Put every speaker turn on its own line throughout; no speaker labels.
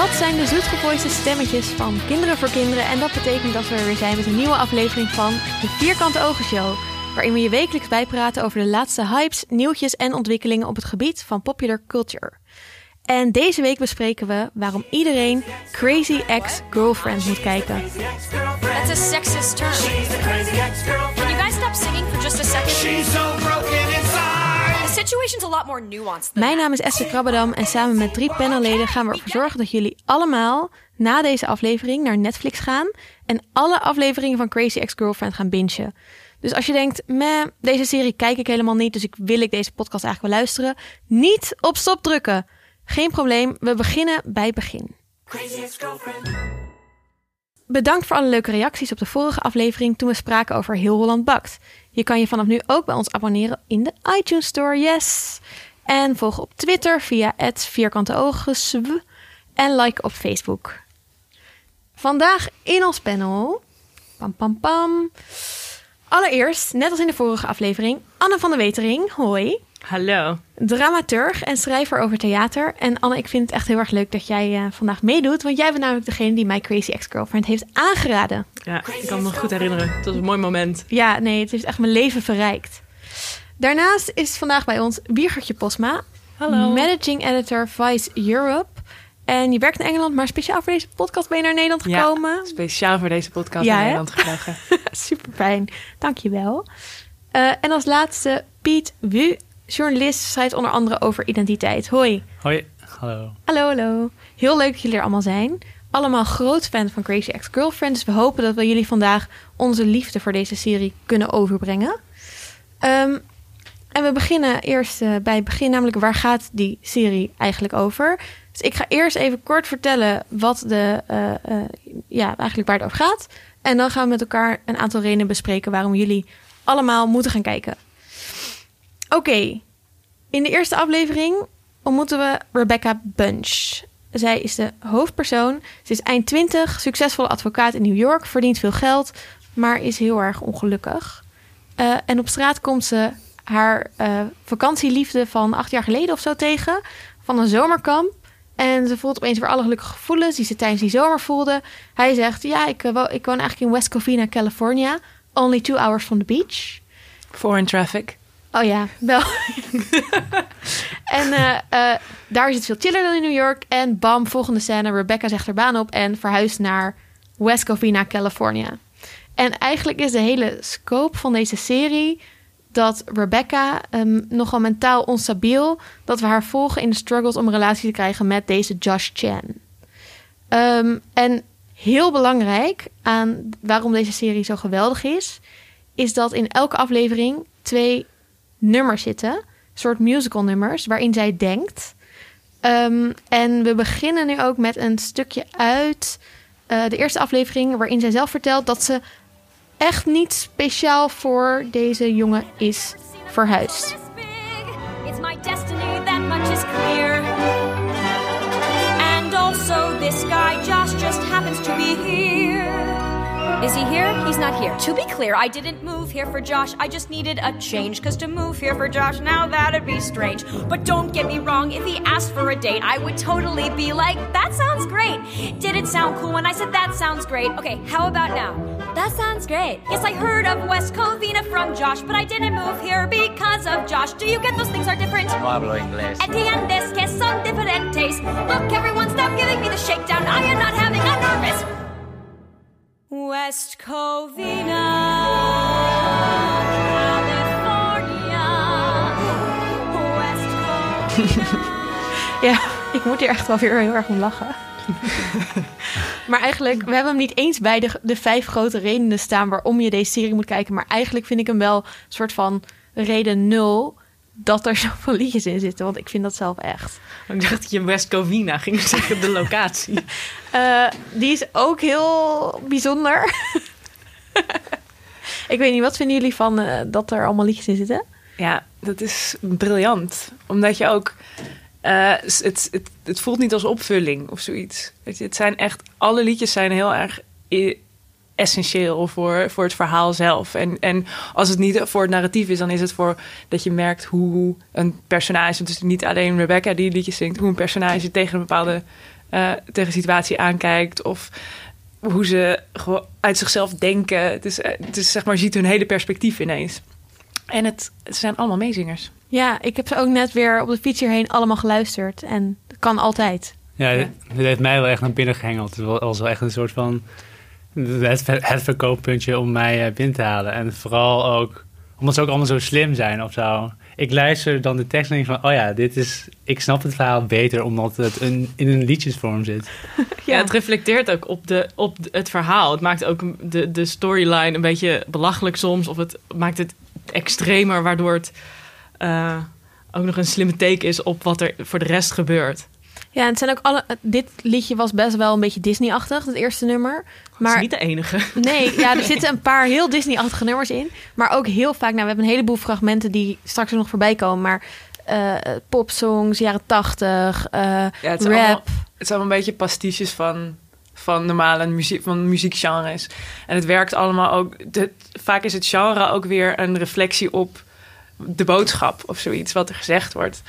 Dat zijn de zoetgevoiste stemmetjes van Kinderen voor Kinderen. En dat betekent dat we er weer zijn met een nieuwe aflevering van de Vierkante Ogen Show. Waarin we je wekelijks bijpraten over de laatste hypes, nieuwtjes en ontwikkelingen op het gebied van popular culture. En deze week bespreken we waarom iedereen Crazy Ex-Girlfriend moet kijken.
That's a sexist term. Can you guys stop singing for just a second? Situation's a lot more nuanced than
Mijn naam is Esther Krabbedam en samen met drie panelleden gaan we ervoor zorgen dat jullie allemaal na deze aflevering naar Netflix gaan en alle afleveringen van Crazy Ex-Girlfriend gaan bingen. Dus als je denkt, meh, deze serie kijk ik helemaal niet, dus ik wil ik deze podcast eigenlijk wel luisteren, niet op stop drukken. Geen probleem, we beginnen bij begin. Bedankt voor alle leuke reacties op de vorige aflevering toen we spraken over Heel Holland Bakt. Je kan je vanaf nu ook bij ons abonneren in de iTunes Store, yes! En volg op Twitter via het vierkante ogen en like op Facebook. Vandaag in ons panel, pam pam pam. Allereerst, net als in de vorige aflevering, Anne van der Wetering, hoi.
Hallo.
Dramaturg en schrijver over theater. En Anne, ik vind het echt heel erg leuk dat jij eh, vandaag meedoet. Want jij bent namelijk degene die My Crazy Ex-Girlfriend heeft aangeraden.
Ja, ik kan me nog goed herinneren. Het was een mooi moment.
Ja, nee, het heeft echt mijn leven verrijkt. Daarnaast is vandaag bij ons Wiergertje Posma.
Hallo.
Managing Editor Vice Europe. En je werkt in Engeland, maar speciaal voor deze podcast ben je naar Nederland gekomen.
Ja, speciaal voor deze podcast
Ja,
naar? Nederland gevlogen.
Super fijn, dankjewel. Eh en als laatste Piet Wu, journalist, schrijft onder andere over identiteit. Hoi.
Hoi, hallo.
Hallo, hallo. Heel leuk dat jullie er allemaal zijn. Allemaal groot fan van Crazy Ex-Girlfriend. Dus we hopen dat we jullie vandaag onze liefde voor deze serie kunnen overbrengen. Ehm, en we beginnen eerst eh, bij het begin, namelijk waar gaat die serie eigenlijk over? Dus ik ga eerst even kort vertellen wat de, eh, eh, ja, eigenlijk waar het over gaat. En dan gaan we met elkaar een aantal redenen bespreken waarom jullie allemaal moeten gaan kijken. Oké, in de eerste aflevering ontmoeten we Rebecca Bunch. Zij is de hoofdpersoon. Ze is eind 20, succesvolle advocaat in New York, verdient veel geld, maar is heel erg ongelukkig. Eh, en op straat komt ze haar eh, vakantieliefde van acht jaar geleden of zo tegen, van een zomerkamp. En ze voelt opeens weer alle gelukkige gevoelens die ze tijdens die zomer voelde. Hij zegt, ja, ik, eh, ik woon eigenlijk in West Covina, California. Only two hours from the beach.
Foreign traffic.
Oh ja, wel. en eh, eh, daar is het veel chiller dan in New York. En bam, volgende scène. Rebecca zegt haar baan op en verhuist naar West Covina, California. En eigenlijk is de hele scope van deze serie dat Rebecca ehm, nogal mentaal onstabiel, dat we haar volgen in de struggles om een relatie te krijgen met deze Josh Chan. Ehm, en heel belangrijk aan waarom deze serie zo geweldig is, is dat in elke aflevering twee nummers zitten, soort musical nummers, waarin zij denkt. Ehm, en we beginnen nu ook met een stukje uit eh, de eerste aflevering, waarin zij zelf vertelt dat ze echt niet speciaal voor deze jongen is verhuisd.
It's my destiny, that much is clear. And also, this guy just happens to be here.
Is he here? He's not here. To be clear, I didn't move here for Josh. I just needed a change. Cause to move here for Josh, now that'd be strange.
But don't get me wrong, if he asked for a date, I would totally be like, that sounds great. Did it sound cool when I said that sounds great? Okay, how about now? That sounds great. Yes, I heard of West Covina from Josh, but I didn't move here because of Josh. Do you get those things are different?
No hablo inglés.
Entiendes que son diferentes. Look, everyone, stop giving me the shakedown. I am not having a nervous. West Covina, California. West Covina.
Ja, ik moet hier echt wel weer heel erg om lachen. maar eigenlijk, we hebben hem niet eens bij de, de vijf grote redenen staan waarom je deze serie moet kijken. Maar eigenlijk vind ik hem wel een soort van reden nul dat er zoveel liedjes in zitten. Want ik vind dat zelf echt.
Ik dacht dat je West Covina ging zeggen, de locatie.
Eh, die is ook heel bijzonder. ik weet niet, wat vinden jullie van eh, dat er allemaal liedjes in zitten?
Ja, dat is briljant. Omdat je ook... eh, het, het, het voelt niet als opvulling of zoiets. Het zijn echt... Alle liedjes zijn heel erg essentieel voor, voor het verhaal zelf. En, en als het niet voor het narratief is, dan is het voor dat je merkt hoe een personage... Dus niet alleen Rebecca die liedjes zingt... hoe een personage tegen een bepaalde eh, tegen situatie aankijkt. Of hoe ze gewoon uit zichzelf denken. Het is, eh, het is zeg maar, je ziet hun hele perspectief ineens. En het, het zijn allemaal meezingers.
Ja, ik heb ze ook net weer op de fiets hierheen allemaal geluisterd. En dat kan altijd.
Ja, dit, dit heeft mij wel echt naar binnen gehengeld. Het was wel echt een soort van... Het, verkooppuntje om mij eh, binnen te halen. En vooral ook... Omdat ze ook allemaal zo slim zijn of zo. Ik luister dan de tekst en denk van... Oh ja, dit is... Ik snap het verhaal beter omdat het een, in een liedjesvorm zit.
Ja, het reflecteert ook op, de, op het verhaal. Het maakt ook de, de storyline een beetje belachelijk soms. Of het maakt het extremer, waardoor het eh, ook nog een slimme teken is op wat er voor de rest gebeurt.
Ja, het zijn ook alle. Dit liedje was best wel een beetje Disney-achtig, het eerste nummer.
Maar...
Maar
is niet de enige.
nee, ja, er zitten een paar heel Disney-achtige nummers in. Maar ook heel vaak, nou, we hebben een heleboel fragmenten die straks er nog voorbij komen. Maar eh popsongs, jaren tachtig, eh,
Ja, het, is
rap.
allemaal, het zijn allemaal een beetje pastiches van, van normale muziek, van muziekgenres. En het werkt allemaal ook... De, vaak is het genre ook weer een reflectie op de boodschap of zoiets wat er gezegd wordt.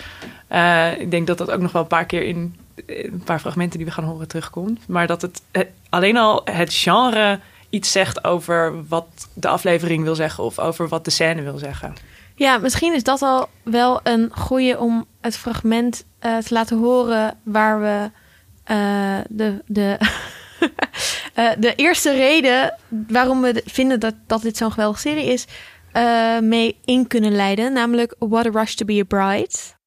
Eh, ik denk dat dat ook nog wel een paar keer in een paar fragmenten die we gaan horen terugkomt. Maar dat het eh, alleen al het genre iets zegt over wat de aflevering wil zeggen of over wat de scène wil zeggen.
Ja, misschien is dat al wel een goeie om het fragment eh, te laten horen waar we de, de, de eerste reden waarom we de- vinden dat, dat dit zo'n geweldige serie is, eh, mee in kunnen leiden. Namelijk What a Rush to be a Bride.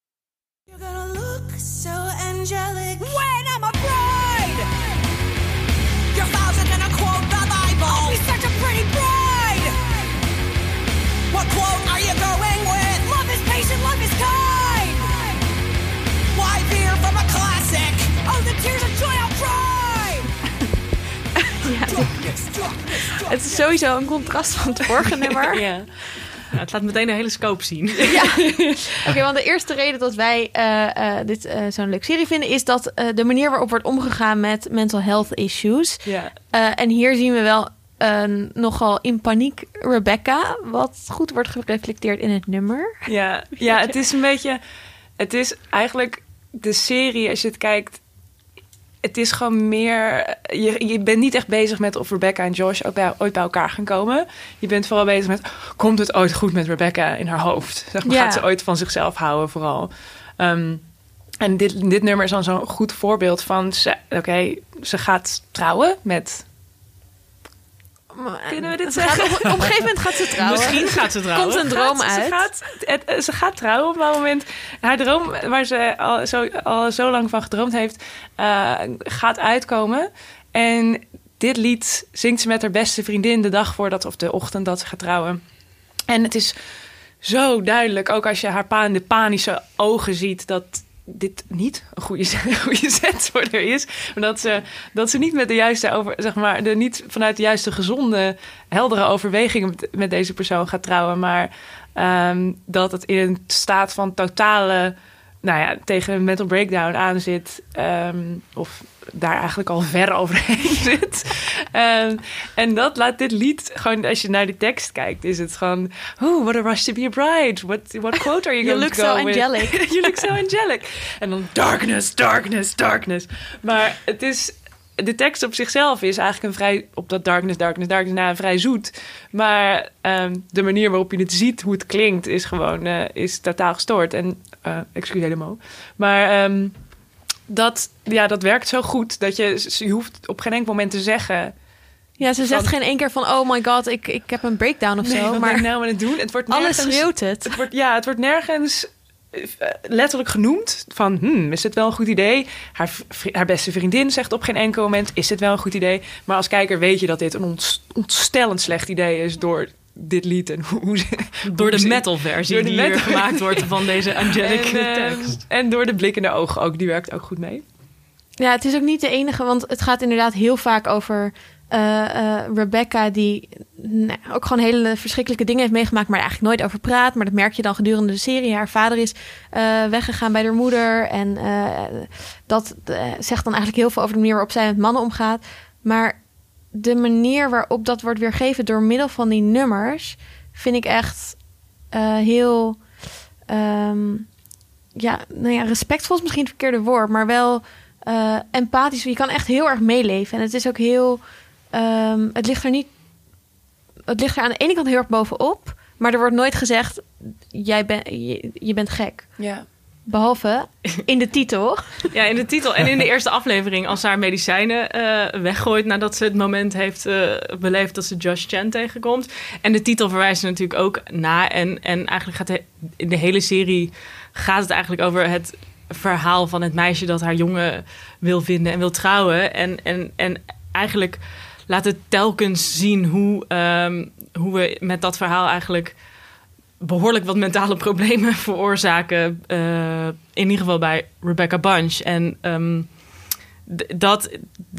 Het is sowieso een contrast van het vorige nummer.
Ja. Ja, het laat meteen een hele scope zien.
Oké, want de eerste reden dat wij eh, eh, dit eh, zo'n leuke serie vinden... is dat eh, de manier waarop wordt omgegaan met mental health issues...
Ja.
Eh, en hier zien we wel een nogal in paniek Rebecca... wat goed wordt gereflecteerd in het nummer.
Ja, ja, het is een beetje. Het is eigenlijk de serie, als je het kijkt. Het is gewoon meer. Je, je bent niet echt bezig met of Rebecca en Josh ook bij, ooit bij elkaar gaan komen. Je bent vooral bezig met. Komt het ooit goed met Rebecca in haar hoofd? Zeg maar,
Ja.
Gaat ze ooit van zichzelf houden, vooral? Ehm, en dit, dit nummer is dan zo'n goed voorbeeld van. Oké, ze gaat trouwen met. Kunnen we dit
Ze
zeggen?
op, op een gegeven moment gaat ze trouwen.
Misschien gaat ze trouwen.
Komt een droom
gaat-
uit.
Ze gaat, het, ze gaat trouwen op een moment. Haar droom, waar ze al zo, al zo lang van gedroomd heeft, eh, gaat uitkomen. En dit lied zingt ze met haar beste vriendin de dag voordat, of de ochtend dat ze gaat trouwen. En het is zo duidelijk, ook als je haar pa in de panische ogen ziet, dat dit niet een goede, zet- goede zet voor haar is. Maar dat ze, dat ze niet met de juiste over, zeg maar, de, niet vanuit de juiste gezonde, heldere overwegingen met, met deze persoon gaat trouwen. Maar ehm, dat het in een staat van totale, nou ja, tegen een mental breakdown aan zit. ehm, of daar eigenlijk al ver overheen zit. Ehm, en dat laat dit lied gewoon, als je naar de tekst kijkt, is het gewoon, oh, what a rush to be a bride. What, what quote are you
You
going
look
to
so
go with?
angelic.
you look so angelic. En dan darkness, darkness, darkness. Maar het is, de tekst op zichzelf is eigenlijk een vrij, op dat darkness, darkness, darkness, na vrij zoet. Maar ehm, de manier waarop je het ziet, hoe het klinkt, is gewoon, eh, is totaal gestoord. En, eh excuus helemaal. Maar ehm, dat, ja, dat werkt zo goed dat je, je hoeft op geen enkel moment te zeggen...
Ja, ze zegt
Van-
geen één keer van... oh my god, ik, ik heb een breakdown of
Nee,
zo. maar
ik nou aan het doen? Het wordt
alles
nergens-
schreeuwt het.
Het wordt, ja, het wordt nergens letterlijk genoemd van... Hmm, is dit wel een goed idee? Haar, haar beste vriendin zegt op geen enkel moment... is dit wel een goed idee? Maar als kijker weet je dat dit een ont- ontstellend slecht idee is... door dit lied en hoe.
Door
hoe
de metal versie
door de
die hier
metal-
gemaakt wordt van deze angelic
en, eh,
tekst.
en door de blik in de ogen ook. Die werkt ook goed mee.
Ja, het is ook niet de enige, want het gaat inderdaad heel vaak over eh, eh, Rebecca, die ook gewoon hele verschrikkelijke dingen heeft meegemaakt, maar eigenlijk nooit over praat. Maar dat merk je dan gedurende de serie. Haar vader is eh, weggegaan bij haar moeder en dat zegt dan eigenlijk heel veel over de manier waarop zij met mannen omgaat. Maar de manier waarop dat wordt weergegeven door middel van die nummers, vind ik echt heel. ehm, ja, nou ja, respectvol is misschien het verkeerde woord, maar wel empathisch. Je kan echt heel erg meeleven. En het is ook heel. Ehm, het ligt er niet. Het ligt er aan de ene kant heel erg bovenop. Maar er wordt nooit gezegd: jij bent je, je bent gek.
Ja.
Behalve in de titel.
Ja, in de titel en in de eerste aflevering, als ze haar medicijnen eh, weggooit nadat ze het moment heeft eh, beleefd dat ze Josh Chan tegenkomt. En de titel verwijst er natuurlijk ook na. En, en eigenlijk gaat de, in de hele serie gaat het eigenlijk over het verhaal van het meisje dat haar jongen wil vinden en wil trouwen. En, en, en eigenlijk laat het telkens zien hoe, ehm, hoe we met dat verhaal eigenlijk behoorlijk wat mentale problemen veroorzaken. eh, in ieder geval bij Rebecca Bunch. En ehm, dat,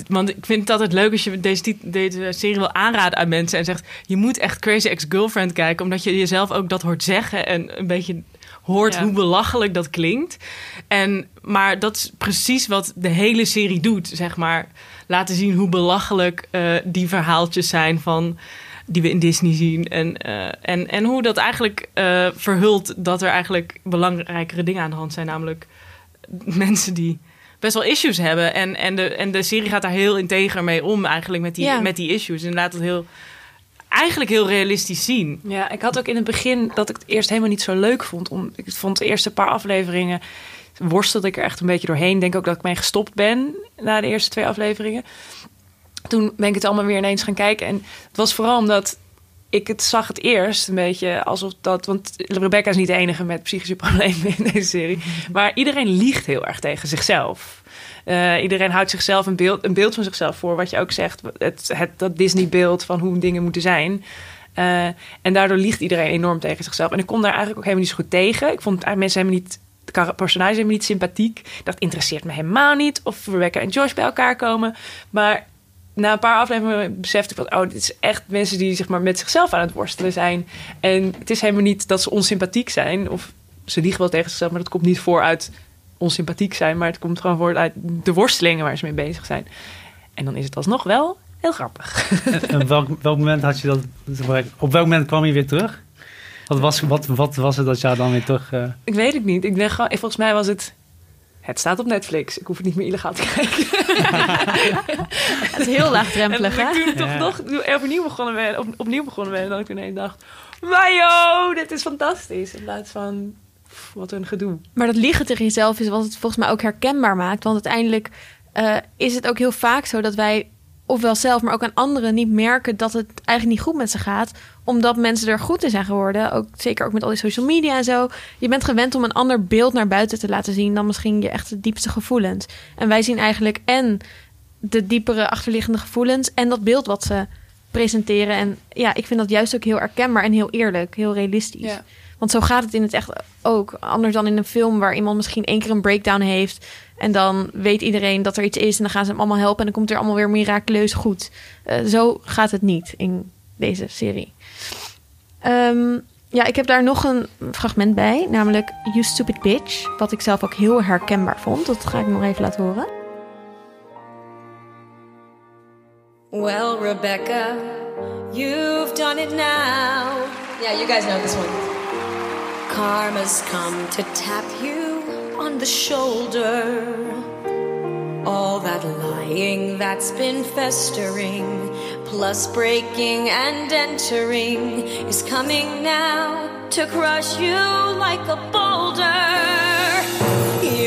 want ik vind het altijd leuk als je deze, deze serie wil aanraden aan mensen en zegt: je moet echt Crazy Ex-Girlfriend kijken, omdat je jezelf ook dat hoort zeggen en een beetje hoort
Ja.
hoe belachelijk dat klinkt. En, maar dat is precies wat de hele serie doet, zeg maar. Laten zien hoe belachelijk eh, die verhaaltjes zijn van die we in Disney zien. En, eh, en, en hoe dat eigenlijk eh, verhult dat er eigenlijk belangrijkere dingen aan de hand zijn. Namelijk mensen die best wel issues hebben. En, en, de, en de serie gaat daar heel integer mee om eigenlijk met die,
Ja.
met die issues. En laat het heel, eigenlijk heel realistisch zien.
Ja, ik had ook in het begin dat ik het eerst helemaal niet zo leuk vond. Om, ik vond de eerste paar afleveringen worstelde ik er echt een beetje doorheen. Denk ook dat ik mee gestopt ben na de eerste twee afleveringen. Toen ben ik het allemaal weer ineens gaan kijken. En het was vooral omdat ik het zag het eerst een beetje alsof dat... Want Rebecca is niet de enige met psychische problemen in deze serie. Maar iedereen liegt heel erg tegen zichzelf. Eh, iedereen houdt zichzelf een beeld, een beeld van zichzelf voor. Wat je ook zegt, het, het, dat Disney-beeld van hoe dingen moeten zijn. Eh, en daardoor liegt iedereen enorm tegen zichzelf. En ik kon daar eigenlijk ook helemaal niet zo goed tegen. Ik vond eigenlijk mensen helemaal niet, de personages helemaal niet sympathiek. Dat interesseert me helemaal niet of Rebecca en Josh bij elkaar komen. Maar na een paar afleveringen besefte ik van... oh, dit is echt mensen die zeg maar, met zichzelf aan het worstelen zijn. En het is helemaal niet dat ze onsympathiek zijn. Of ze liegen wel tegen zichzelf, maar dat komt niet voor uit onsympathiek zijn. Maar het komt gewoon voort uit de worstelingen waar ze mee bezig zijn. En dan is het alsnog wel heel grappig.
En op welk, welk moment had je dat? Op welk moment kwam je weer terug? Wat was, wat, wat was het dat jou dan weer terug... eh,
Ik weet het niet. Ik denk gewoon, volgens mij was het. Het staat op Netflix. Ik hoef het niet meer illegaal te kijken.
Het is heel laagdrempelig,
en
hè?
toen ik toch
Ja.
nog opnieuw begonnen ben, op, opnieuw begonnen ben, dat ik toen ineens dacht: Wajo, dit is fantastisch. In plaats van wat een gedoe.
Maar dat liegen tegen jezelf is wat het volgens mij ook herkenbaar maakt. Want uiteindelijk eh, is het ook heel vaak zo dat wij, ofwel zelf, maar ook aan anderen, niet merken dat het eigenlijk niet goed met ze gaat. Omdat mensen er goed in zijn geworden. Ook, zeker ook met al die social media en zo. Je bent gewend om een ander beeld naar buiten te laten zien dan misschien je echt de diepste gevoelens. En wij zien eigenlijk en de diepere achterliggende gevoelens en dat beeld wat ze presenteren. En ja, ik vind dat juist ook heel herkenbaar en heel eerlijk, heel realistisch. Want zo gaat het in het echt ook. Anders dan in een film waar iemand misschien één keer een breakdown heeft. En dan weet iedereen dat er iets is. En dan gaan ze hem allemaal helpen. En dan komt er allemaal weer miraculeus goed. Eh, zo gaat het niet in deze serie. Ehm, ja, ik heb daar nog een fragment bij. Namelijk You Stupid Bitch. Wat ik zelf ook heel herkenbaar vond. Dat ga ik nog even laten horen.
Well, Rebecca, you've done it now. Yeah, you guys know this one. Karma's come to tap you on the shoulder. All that lying that's been festering, plus breaking and entering, is coming now to crush you like a boulder. You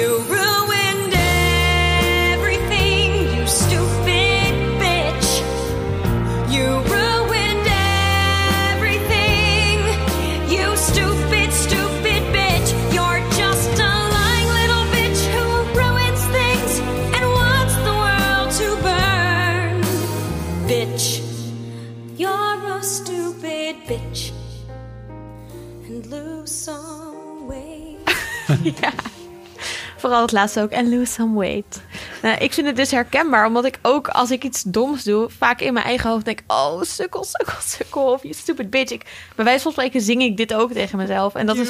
And lose some weight.
Vooral het laatste ook. En lose some weight. Nou, ik vind het dus herkenbaar. Omdat ik ook als ik iets doms doe... vaak in mijn eigen hoofd denk... Oh, sukkel, sukkel, sukkel. Of je stupid bitch. Ik, bij wijze van spreken zing ik dit ook tegen mezelf. En dat is...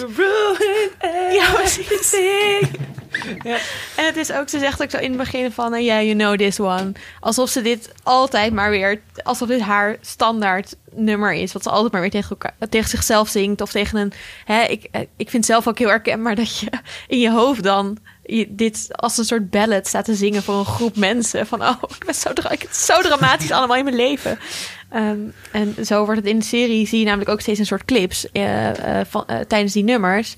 Ja, precies. En het is ook, ze zegt ook zo in het begin van, ja, yeah, you know this one. Alsof ze dit altijd maar weer, alsof dit haar standaard nummer is. Wat ze altijd maar weer tegen, elkaar, tegen zichzelf zingt. Of tegen een, hè, ik, eh, ik vind zelf ook heel herkenbaar dat je in je hoofd dan dit als een soort ballad staat te zingen voor een groep mensen. Van, oh, ik ben zo, het zo dramatisch allemaal in mijn leven. Ehm, en zo wordt het in de serie, zie je namelijk ook steeds een soort clips eh, eh, van, eh, tijdens die nummers.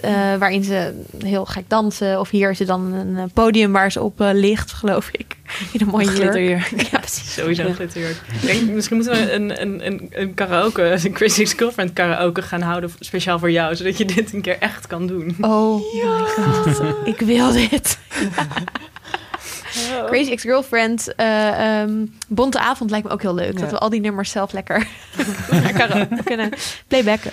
Eh, waarin ze heel gek dansen. Of hier is er dan een eh, podium waar ze op eh, ligt, geloof ik. In een mooie jurk.
Glitterjurk.
Ja, precies.
Sowieso een glitterjurk. Denk, misschien moeten we een, een, een, een karaoke, een Crazy Ex-Girlfriend karaoke gaan houden. Speciaal voor jou, zodat je dit een keer echt kan doen.
Oh my god, ik wil dit. Crazy Ex-Girlfriend, eh, ehm, Bonte Avond lijkt me ook heel leuk.
Ja.
Dat we al die nummers zelf lekker karaoke kunnen playbacken.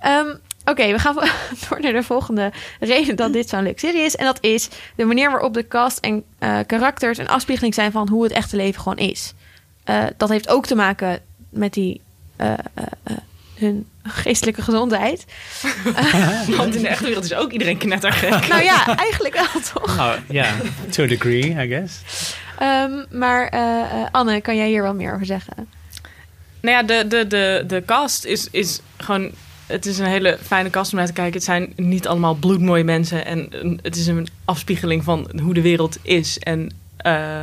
Ehm, Oké, we gaan door naar de volgende reden dat dit zo'n leuke serie is. En dat is de manier waarop de cast en eh, karakters een afspiegeling zijn van hoe het echte leven gewoon is. Eh, dat heeft ook te maken met die, eh, hun geestelijke gezondheid.
Want in de echte wereld is ook iedereen knettergek.
Nou ja, eigenlijk wel toch?
Oh, ja, to a degree, I guess.
Ehm, maar eh, eh, Anne, kan jij hier wel meer over zeggen?
Nou ja, de, de, de, de cast is, is gewoon... Het is een hele fijne cast om naar te kijken. Het zijn niet allemaal bloedmooie mensen. En een- het is een afspiegeling van hoe de wereld is. En eh,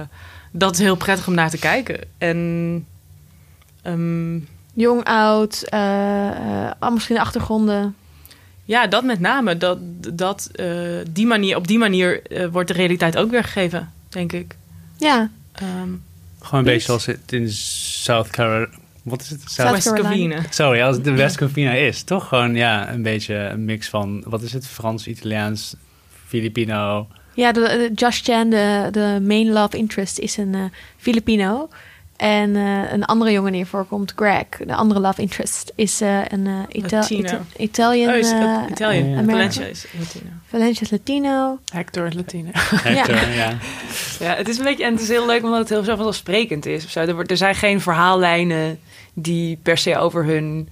dat is heel prettig om naar te kijken. En... ehm,
Jong, oud, eh, eh, misschien de achtergronden.
ja, dat met name. Dat, dat, eh, die manier, op die manier eh, wordt de realiteit ook weergegeven, denk ik.
Ja,
Ehm
Gewoon een beetje zoals het in South Carolina... Wat is het?
South
West. Covina.
Sorry, als het de West Covina is. Toch gewoon, ja, een beetje een mix van... Wat is het? Frans, Italiaans, Filipino.
ja de, de Josh Chan, de, de main love interest, is een eh, Filipino. En eh, een andere jongen die voorkomt, Greg, de andere love interest, is eh, een eh, Ita-
Latino.
Ita- Italian.
Oh, is het. Valencia is Latino.
Valencia is Latino.
Hector Latine.
Hector, ja.
Ja, het is een beetje, en het is heel leuk omdat het heel zo vanzelfsprekend is. Of zo. Er, wordt- er zijn geen verhaallijnen die per se over hun,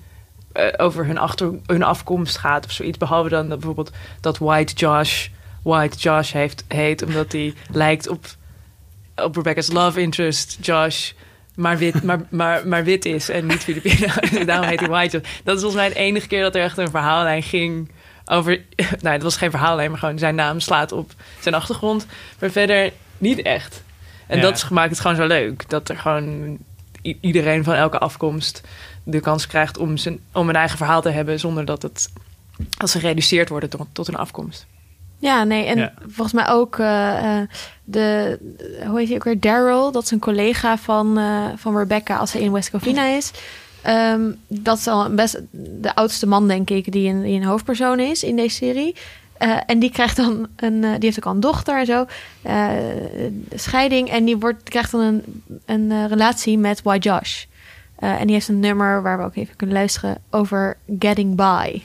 eh, over hun, achter, hun afkomst gaat of zoiets. Behalve dan dat bijvoorbeeld dat White Josh White Josh heeft, heet, omdat hij lijkt op, op Rebecca's love interest, Josh. Maar wit, maar, maar, maar wit is en niet Filipino. Dus Daarom heet hij White Josh. Dat is volgens mij de enige keer dat er echt een verhaallijn ging over... Nou, het was geen verhaallijn, maar gewoon zijn naam slaat op zijn achtergrond. Maar verder niet echt. En
Ja.
dat is- maakt het gewoon zo leuk. Dat er gewoon iedereen van elke afkomst de kans krijgt om, zijn, om een eigen verhaal te hebben... zonder dat het als ze gereduceerd worden tot, tot een afkomst.
Ja, nee, en
Ja.
volgens mij ook eh, eh, de, hoe heet hij ook weer, Daryl, dat is een collega van, eh, van Rebecca als ze in West Covina is. Ehm, dat is al best de oudste man, denk ik, die een, die een hoofdpersoon is in deze serie. Eh, en die krijgt dan een, eh, die heeft ook al een dochter en zo, eh, scheiding. En die wordt, krijgt dan een, een relatie met White Josh. En die heeft een nummer waar we ook even kunnen luisteren over Getting By.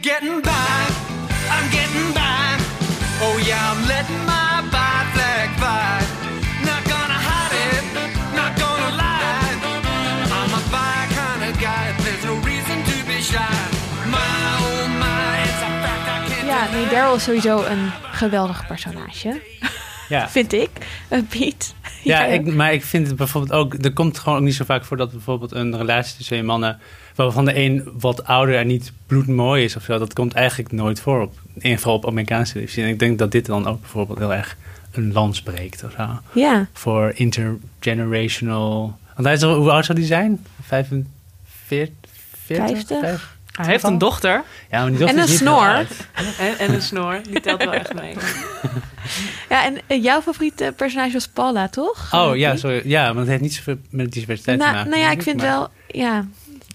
Getting by. I'm getting by. Oh yeah, I'm letting
Daryl is sowieso een geweldig personage.
Ja.
Vind ik. Uh, Piet.
Ja, ik, maar ik vind het bijvoorbeeld ook... Er komt gewoon ook niet zo vaak voor dat bijvoorbeeld een relatie tussen twee mannen... waarvan de een wat ouder en niet bloedmooi is of zo... dat komt eigenlijk nooit voor, op, in ieder geval op Amerikaanse televisie. En ik denk dat dit dan ook bijvoorbeeld heel erg een lans breekt of zo.
Ja.
Voor intergenerational... Want hij is hoe oud zou die zijn? 45? 40?
Vijftig?
Vijf-
Hij heeft een dochter.
Ja, maar die dochter
En
is
een snor.
En, en een snor, die telt wel echt mee.
ja, en eh, jouw favoriete personage was Paula, toch?
Oh ja, sorry. Ja, want het heeft niet zoveel met diversiteit te
Nou,
maken.
nou ja, ik vind
maar-
wel... Ja,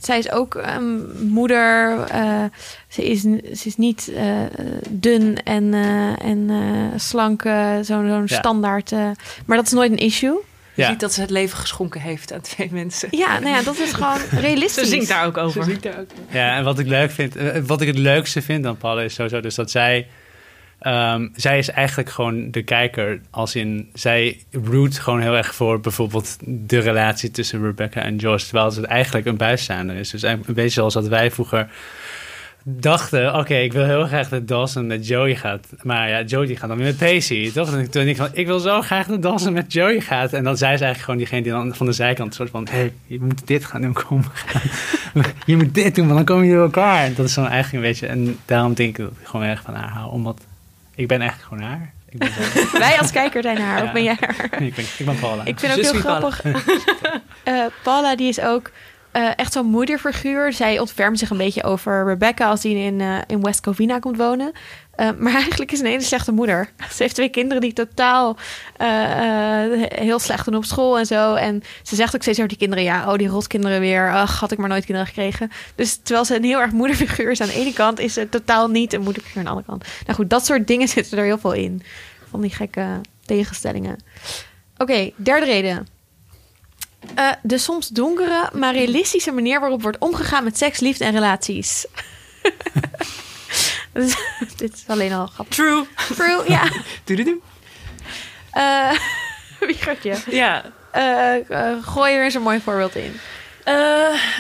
zij is ook een moeder. eh, ze, is, ze is niet eh, dun en, eh, en eh, slank, zo'n zo'n
Ja.
standaard. eh, maar dat is nooit een issue.
Je
Ja.
ziet dat ze het leven geschonken heeft aan twee mensen.
Ja, nou ja, dat is gewoon realistisch.
Ze zingt daar ook
Ze
over.
zingt daar ook.
Ja, en wat ik leuk vind, eh, wat ik het leukste vind aan Paula is sowieso dus dat zij, ehm, zij is eigenlijk gewoon de kijker, als in zij root gewoon heel erg voor bijvoorbeeld de relatie tussen Rebecca en Josh, terwijl ze eigenlijk een bijstaander is. Dus een beetje zoals dat wij vroeger dachten, oké, ik wil heel graag dat Dawson met Joey gaat. Maar ja, Joey die gaat dan weer met Pacey, toch? En toen dacht ik van, ik wil zo graag dat Dawson met Joey gaat. En dan zij is eigenlijk gewoon diegene die dan van de zijkant soort van, hé, hey, je moet dit gaan doen, kom. gaan- je moet dit doen, want dan kom je door elkaar. En dat is dan eigenlijk een beetje... En daarom denk ik dat ik gewoon erg van haar hou. Omdat ik ben eigenlijk gewoon haar. Ik ben,
Wij als kijker zijn haar,
Ja.
of ben jij haar?
ik ben, ik ben Paula.
Ik vind ook heel
Paula.
grappig. Eh, Paula, die is ook eh, echt zo'n moederfiguur. Zij ontfermt zich een beetje over Rebecca als die in, eh, in West Covina komt wonen. Eh, maar eigenlijk is ze een hele slechte moeder. Ze heeft twee kinderen die totaal heel slecht doen op school en zo. En ze zegt ook steeds over die kinderen... ja, oh, die rotkinderen weer. Ach, had ik maar nooit kinderen gekregen. Dus terwijl ze een heel erg moederfiguur is aan de ene kant... is ze totaal niet een moederfiguur aan de andere kant. Nou goed, dat soort dingen zitten er heel veel in. Van die gekke tegenstellingen. Oké, derde reden. Eh, de soms donkere, maar realistische manier waarop wordt omgegaan met seks, liefde en relaties. Dus, Dit is alleen al grappig.
True.
True, ja.
Doedoedoe.
Eh Wiegertje,
Ja,
eh, gooi er eens een mooi voorbeeld in.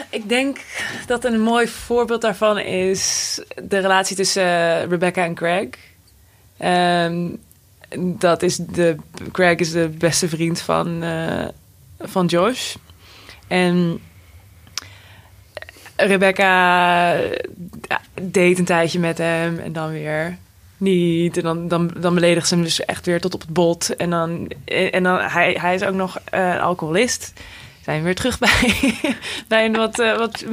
Ik denk dat een mooi voorbeeld daarvan is de relatie tussen Rebecca en Greg. Ehm, dat is de, Greg is de beste vriend van, van Josh. En Rebecca ja, date een tijdje met hem en dan weer niet. En dan, dan, dan beledigt ze hem dus echt weer tot op het bot. En dan, en dan hij, hij is ook nog eh, alcoholist zijn we weer terug bij, bij een wat, eh, wat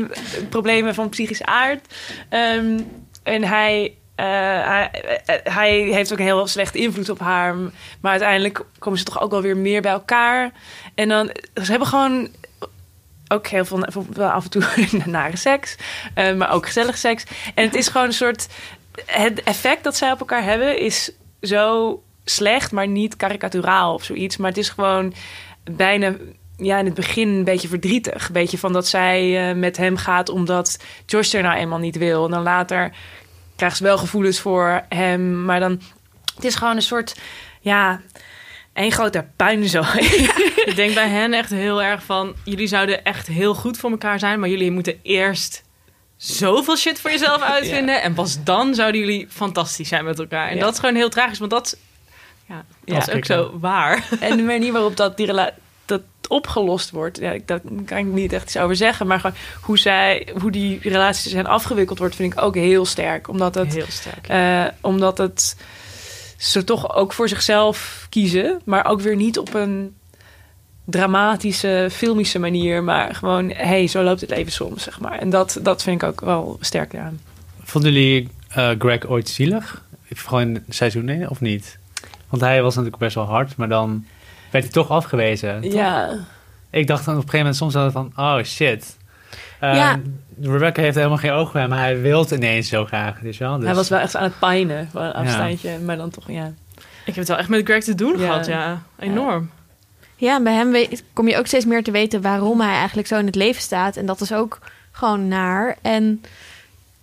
problemen van psychische aard. Ehm, en hij, eh, hij, eh, hij heeft ook een heel slechte invloed op haar. Maar uiteindelijk komen ze toch ook wel weer meer bij elkaar. En dan, ze hebben gewoon ook heel veel, af en toe nare seks. eh, maar ook gezellig seks. En het is gewoon een soort... Het effect dat zij op elkaar hebben is zo slecht, maar niet karikaturaal of zoiets. Maar het is gewoon bijna ja, in het begin een beetje verdrietig. Een beetje van dat zij met hem gaat omdat Josh er nou eenmaal niet wil. En dan later krijgt ze wel gevoelens voor hem. Maar dan, het is gewoon een soort, ja, één grote puinzooi.
Ik denk bij hen echt heel erg van... jullie zouden echt heel goed voor elkaar zijn... maar jullie moeten eerst zoveel shit voor jezelf uitvinden... en pas dan zouden jullie fantastisch zijn met elkaar. En
Ja.
dat is gewoon heel tragisch, want dat, ja, dat
Ja,
is ook zo waar.
En de manier waarop dat, die rela- dat opgelost wordt, ja, ik- daar kan ik niet echt iets over zeggen. Maar gewoon hoe, zij, hoe die relaties zijn afgewikkeld wordt, vind ik ook heel sterk. Omdat het,
Heel sterk.
eh, omdat het ze toch ook voor zichzelf kiezen, maar ook weer niet op een dramatische, filmische manier, maar gewoon, hey, zo loopt het leven soms, zeg maar. En dat, dat vind ik ook wel sterk aan.
Vonden jullie eh, Greg ooit zielig? In seizoen 1 of niet? Want hij was natuurlijk best wel hard, maar dan werd hij toch afgewezen.
Ja,
Ik dacht dan op een gegeven moment soms wel van, oh shit. Eh,
Ja.
Rebecca heeft helemaal geen oog bij hem, maar hij wil het ineens zo graag. Dus wel, dus,
hij was wel echt aan het pijnen, van een afstandje, maar dan toch, ja.
Ik heb het wel echt met Greg te doen
Ja.
gehad, ja. Enorm.
Ja, en bij hem weet- kom je ook steeds meer te weten waarom hij eigenlijk zo in het leven staat. En dat is ook gewoon naar. En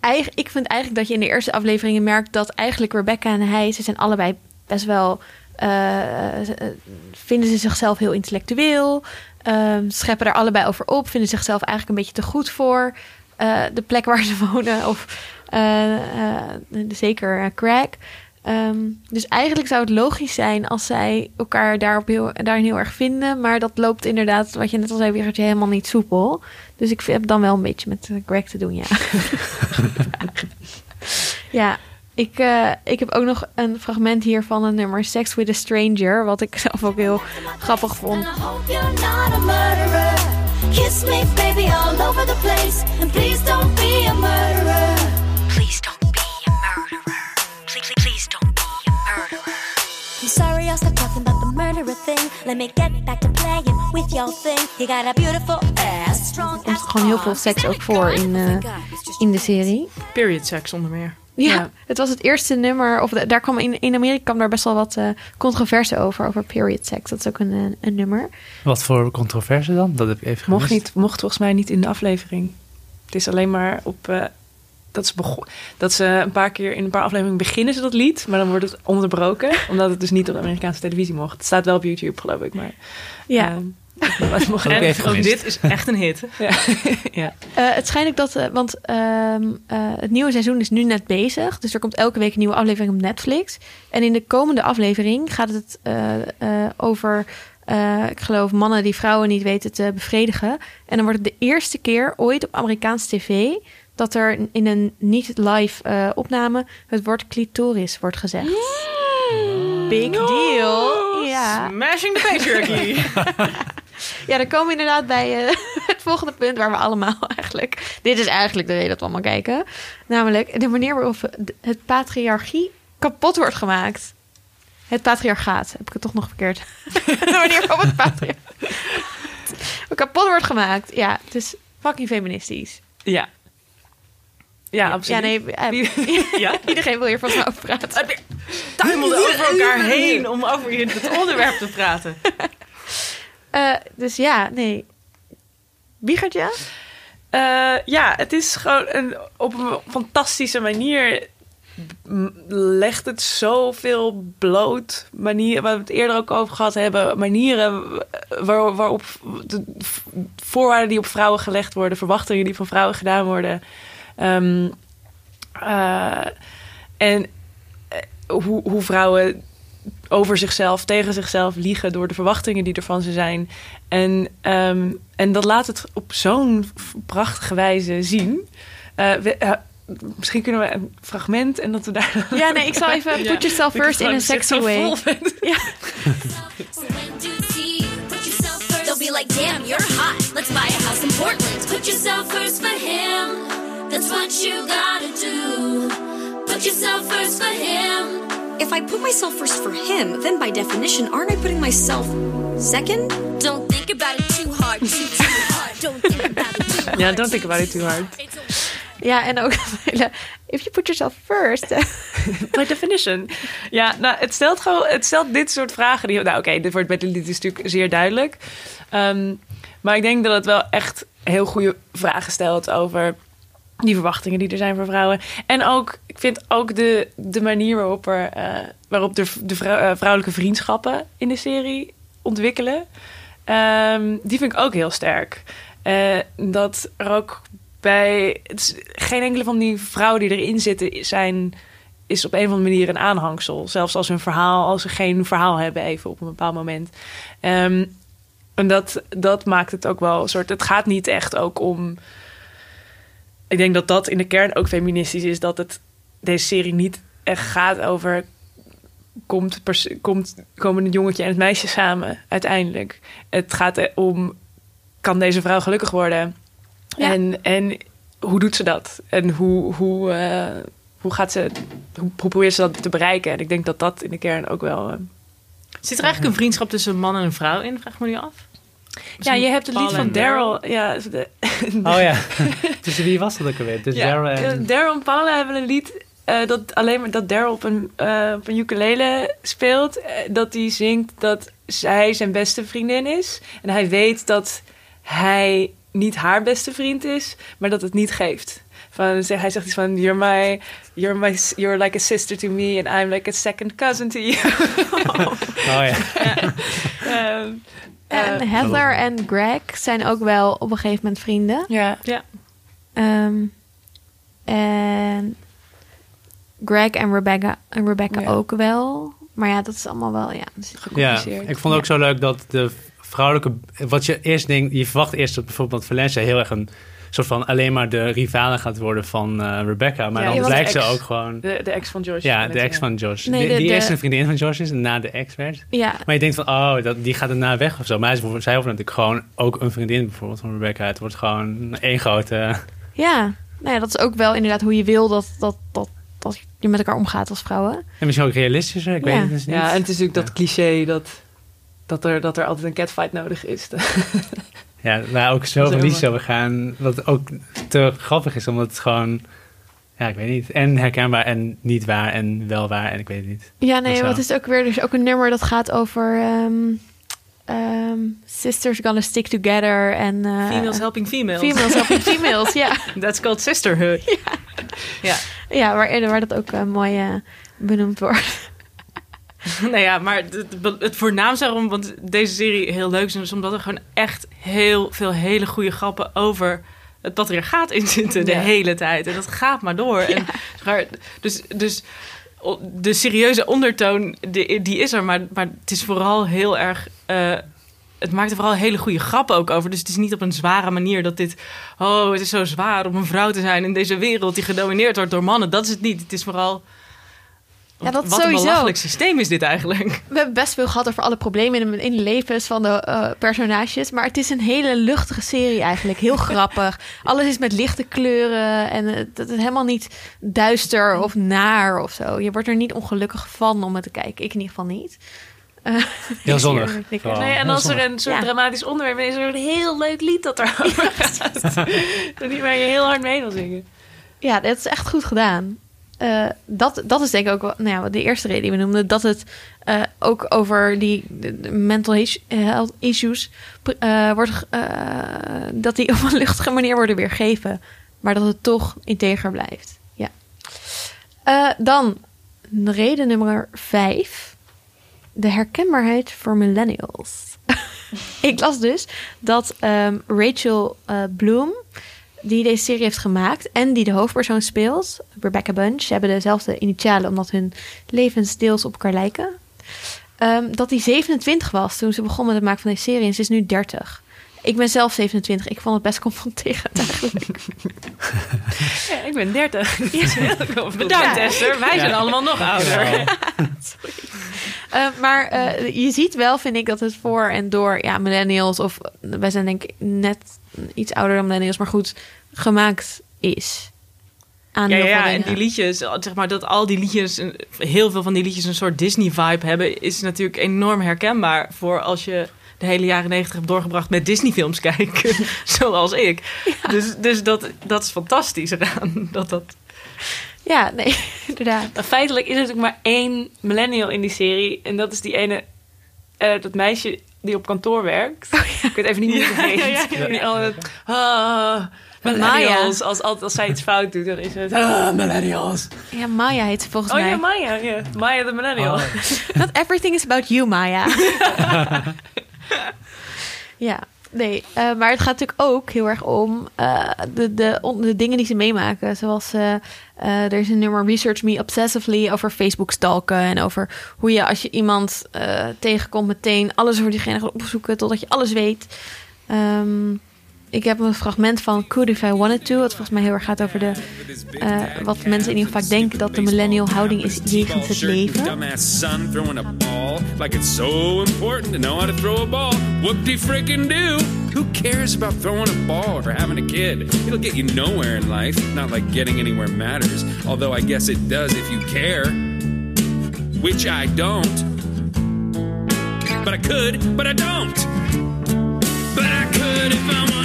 eigen- ik vind eigenlijk dat je in de eerste afleveringen merkt dat eigenlijk Rebecca en hij, ze zijn allebei best wel. Eh, eh, vinden ze zichzelf heel intellectueel. ehm, scheppen er allebei over op. Vinden zichzelf eigenlijk een beetje te goed voor eh, de plek waar ze wonen. Of zeker Craig. Ehm, dus eigenlijk zou het logisch zijn als zij elkaar daarop heel, daarin heel erg vinden. Maar dat loopt inderdaad, wat je net al zei, Wiegertje, helemaal niet soepel. Dus ik heb dan wel een beetje met Greg te doen, ja. ja, ik, eh, ik heb ook nog een fragment hier van een nummer Sex with a Stranger. Wat ik zelf ook heel grappig vond.
And I hope you're not a murderer. Kiss me, baby, all over the place. And please don't be a murderer.
Please don't be a murderer. Please, please don't be a murderer.
I'm sorry, I'll stop talking about the murderer thing. Let me get back to playing with your thing. You got a beautiful ass, strong
Er komt gewoon heel veel seks ook voor in, eh, in de serie.
Period sex onder meer.
Ja,
Ja.
het was het eerste nummer. Of de- daar kwam in, in Amerika kwam daar best wel wat eh controverse over. Over period sex. Dat is ook een, eh, een nummer.
Wat voor controverse dan? Dat heb ik even
Mocht,
gemist.
niet, mocht volgens mij niet in de aflevering. Het is alleen maar op. eh, dat, ze bego- dat ze een paar keer in een paar afleveringen beginnen ze dat lied, maar dan wordt het onderbroken, omdat het dus niet op de Amerikaanse televisie mocht. Het staat wel op YouTube, geloof ik, maar.
Ja.
ehm,
En ook dit is echt een hit.
ja. ja.
Eh, het schijnt ook dat, eh, want ehm, eh, het nieuwe seizoen is nu net bezig. Dus er komt elke week een nieuwe aflevering op Netflix. En in de komende aflevering gaat het eh, eh, over eh, ik geloof, mannen die vrouwen niet weten te bevredigen. En dan wordt het de eerste keer ooit op Amerikaans tv dat er in een niet-live eh, opname het woord clitoris wordt gezegd. Big deal. Ja.
Smashing the patriarchy.
ja, dan komen we inderdaad bij eh, het volgende punt waar we allemaal eigenlijk... Dit is eigenlijk de reden dat we allemaal kijken. Namelijk de manier waarop het patriarchie kapot wordt gemaakt. Het patriarchaat. Heb ik het toch nog verkeerd? de manier waarop het patriarchaat kapot wordt gemaakt. Ja, het is fucking feministisch.
Ja. Ja, absoluut.
Ja, nee. eh,
Ja?
Iedereen wil hier mij over praten.
Tuimelde over elkaar heen om over het onderwerp te praten.
Eh, dus ja, nee. Wiegertje?
Eh, ja, het is gewoon een, op een fantastische manier legt het zoveel bloot. Manieren, waar we het eerder ook over gehad hebben. Manieren waar, waarop de voorwaarden die op vrouwen gelegd worden, verwachtingen die van vrouwen gedaan worden. Ehm, eh, en eh, hoe, hoe vrouwen over zichzelf, tegen zichzelf liegen door de verwachtingen die er van ze zijn. En, ehm, en dat laat het op zo'n prachtige wijze zien. Eh, we- eh, misschien kunnen we een fragment en dat we daar.
Ja, nee, ik zal even put yourself first in a sexy way. Ja.
They'll be like, damn, you're hot. Let's buy a house in Portland. Put yourself first for him. That's what you gotta do. Put yourself first for him.
If I put myself first for him, then by definition, aren't I putting myself second?
Don't think about it too hard, too, too hard. Don't think about it too hard.
Ja, don't think about it too hard.
Ja, en ook if you put yourself first.
By definition. Ja, nou, het stelt gewoon, het stelt dit soort vragen. Die, nou, oké, dit wordt bij de lied is natuurlijk zeer duidelijk. Ehm, maar ik denk dat het wel echt heel goede vragen stelt over die verwachtingen die er zijn voor vrouwen. En ook, ik vind ook de, de manier waarop, er, eh, waarop de, de eh, vrouwelijke vriendschappen in de serie ontwikkelen. ehm, die vind ik ook heel sterk. Eh, dat er ook bij. Geen enkele van die vrouwen die erin zitten zijn. Is op een of andere manier een aanhangsel. Zelfs als hun verhaal, als ze geen verhaal hebben, even op een bepaald moment. Ehm, en dat, dat maakt het ook wel een soort. Het gaat niet echt ook om. Ik denk dat dat in de kern ook feministisch is. Dat het deze serie niet echt gaat over. Komt, pers- komt, komen het jongetje en het meisje samen uiteindelijk. Het gaat om. Kan deze vrouw gelukkig worden?
Ja.
En, en hoe doet ze dat? En hoe, hoe, eh, hoe gaat ze. Hoe, hoe probeert ze dat te bereiken? En ik denk dat dat in de kern ook wel. eh,
Zit er eigenlijk een vriendschap tussen een man en een vrouw in? Vraag me nu af.
Ja, je hebt het lied van Daryl. Ja, de-
Oh ja. Tussen wie was dat ook alweer? Dus
Ja,
Daryl
eh,
en...
Daryl en Paula hebben een lied eh, dat alleen maar dat Daryl op een, eh, op een ukulele speelt. eh, dat hij zingt dat zij zijn beste vriendin is. En hij weet dat hij niet haar beste vriend is, maar dat het niet geeft. Van, zeg- hij zegt iets van, you're my, you're my, you're like a sister to me and I'm like a second cousin to you.
Oh ja.
Ehm,
En
eh,
Heather en Greg zijn ook wel op een gegeven moment vrienden.
ja,
Ehm, en Greg en Rebecca, en Rebecca
Ja.
ook wel. Maar ja, dat is allemaal wel, ja. dus-
Ja,
gecompliceerd.
ik vond het ook zo leuk dat de vrouwelijke... Wat je eerst denkt, je verwacht eerst dat bijvoorbeeld Valencia heel erg een soort van alleen maar de rivale gaat worden van eh, Rebecca. Maar
Ja,
dan blijkt ze ook gewoon...
De, de ex van Josh.
Ja, de ex van Josh.
Nee, de-
die
de-
eerst een vriendin van Josh is en na de ex werd.
Ja,
Maar je denkt van, oh, dat, die gaat erna weg of zo. Maar zij wordt natuurlijk gewoon ook een vriendin bijvoorbeeld van Rebecca. Het wordt gewoon één grote...
ja. Nou ja, dat is ook wel inderdaad hoe je wil dat, dat, dat, dat je met elkaar omgaat als vrouwen.
En misschien ook realistischer, ik
Ja.
weet het dus niet.
Ja, en het is natuurlijk dat cliché dat, dat, er, dat er altijd een catfight nodig is.
Ja, waar ook
Dat
zoveel
is
liedjes
heel
over gaan. Wat ook te grappig is, omdat het gewoon... Ja, ik weet niet. En herkenbaar en niet waar en wel waar en ik weet het niet.
Ja, nee,
zo.
wat is ook weer? Er is ook een nummer dat gaat over ehm, ehm, sisters gonna stick together en eh,
Females helping females.
females helping females. Ja,
That's called sisterhood. Ja.
ja waar, waar dat ook eh, mooi eh, benoemd wordt.
nou ja, maar het, het- voornaamste daarom, want deze serie heel leuk is, is omdat er gewoon echt heel veel hele goede grappen over het patriarchaat in zitten de
Ja.
hele tijd. En dat gaat maar door. En, dus, dus de serieuze ondertoon, die, die is er, maar, maar het is vooral heel erg eh, het maakt er vooral hele goede grappen ook over. Dus het is niet op een zware manier dat dit... Oh, het is zo zwaar om een vrouw te zijn in deze wereld... die gedomineerd wordt door mannen. Dat is het niet. Het is vooral...
Ja, dat
wat een
sowieso.
belachelijk systeem is dit eigenlijk.
We hebben best veel gehad over alle problemen in de, in de levens van de eh, personages. Maar het is een hele luchtige serie eigenlijk. Heel grappig. Alles is met lichte kleuren. En het, het is helemaal niet duister of naar of zo. Je wordt er niet ongelukkig van om het te kijken. Ik in ieder geval niet. Eh,
Heel zonnig.
Nee, en als er een soort
Ja.
dramatisch onderwerp is, is er een heel leuk lied dat erover gaat. Dat niet waar je heel hard mee wil zingen.
Ja, dat is echt goed gedaan. Eh, dat, dat is denk ik ook wel, nou ja, de eerste reden die we noemden. Dat het eh, ook over die mental is- health issues eh, wordt, eh, dat die op een luchtige manier worden weergegeven. Maar dat het toch integer blijft. Ja. Eh, dan reden nummer vijf. De herkenbaarheid voor millennials. ik las dus dat ehm, Rachel eh, Bloom die deze serie heeft gemaakt en die de hoofdpersoon speelt, Rebecca Bunch, ze hebben dezelfde initialen omdat hun levens deels op elkaar lijken. Ehm, dat die 27 was toen ze begon met het maken van deze serie en ze is nu 30. Ik ben zelf 27. Ik vond het best confronterend eigenlijk.
Ja, ik ben 30.
Bedankt
Ja.
Esther, wij zijn allemaal nog ouder.
Eh, maar eh, je ziet wel, vind ik, dat het voor en door ja, millennials, of wij zijn denk ik net iets ouder dan millennials, maar goed, gemaakt is. Aan
Ja, ja, en die liedjes, zeg maar dat al die liedjes, heel veel van die liedjes een soort Disney-vibe hebben, is natuurlijk enorm herkenbaar voor als je de hele jaren negentig hebt doorgebracht met Disney-films kijken, zoals ik. Dus, dus dat, dat is fantastisch eraan. Dat dat...
Ja, nee, inderdaad.
Maar feitelijk is er natuurlijk maar één millennial in die serie. En dat is die ene, eh, dat meisje die op kantoor werkt. Ik weet even niet hoe ze heet. Die altijd, ah, millennials. Als, als, als zij iets fout doet, dan is het, ah, millennials.
Ja, Maya heet ze volgens
Oh
mij.
ja, Maya. Ja. Maya de millennial.
Oh.
Not everything is about you, Maya. ja, nee. eh, maar het gaat natuurlijk ook heel erg om eh, de, de, on- de dingen die ze meemaken. Zoals eh, er is een nummer Research Me Obsessively over Facebook stalken. En over hoe je als je iemand tegenkomt meteen alles over diegene gaat opzoeken totdat je alles weet. Ehm, ik heb een fragment van Could If I Wanted To. Wat volgens mij heel erg gaat over de, eh, wat mensen in ieder geval vaak denken dat de millennial houding is jegens het leven.
Like it's so important to know how to throw a ball. Whoop de frickin' do. Who cares about throwing a ball or having a kid? It'll get you nowhere in life. Not like getting anywhere matters. Although I guess it does if you care. Which I don't. But I could, but I don't. But I could if I wanted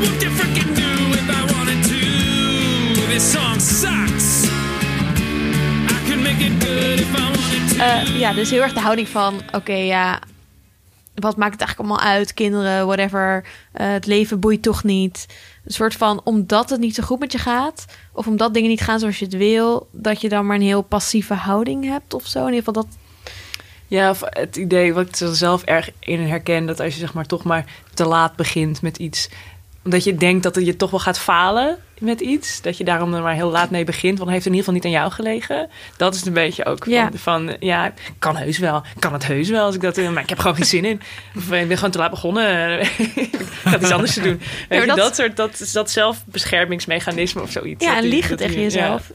What the frickin' do if I wanted to? This song sucks. I could make it good if I wanted to.
Eh, ja, dus heel erg de houding van... oké, ja, wat maakt het eigenlijk allemaal uit? Kinderen, whatever. eh, het leven boeit toch niet. Een soort van, omdat het niet zo goed met je gaat... of omdat dingen niet gaan zoals je het wil... dat je dan maar een heel passieve houding hebt of zo. In ieder geval dat...
Ja, of het idee wat ik er zelf erg in herken... dat als je zeg maar toch maar te laat begint met iets... omdat je denkt dat je toch wel gaat falen met iets... dat je daarom er maar heel laat mee begint... want dan heeft het in ieder geval niet aan jou gelegen. Dat is een beetje ook
Ja.
van, van... ja, kan heus wel. Kan het heus wel als ik dat... maar ik heb gewoon geen zin in. Of ik ben gewoon te laat begonnen. ik ga iets anders te doen. Je,
dat-
dat, soort... dat is dat zelfbeschermingsmechanisme of zoiets.
Ja, en liegen
die-
tegen
ja.
jezelf. Ja.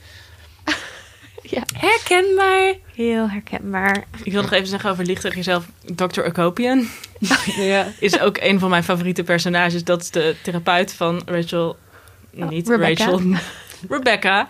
Herkenbaar.
Heel herkenbaar.
Ik wil nog even zeggen over licht tegen jezelf. Dr. Akopian
Ja.
is ook een van mijn favoriete personages. Dat is de therapeut van Rachel. Niet
Oh, Rebecca.
Rachel. Rebecca.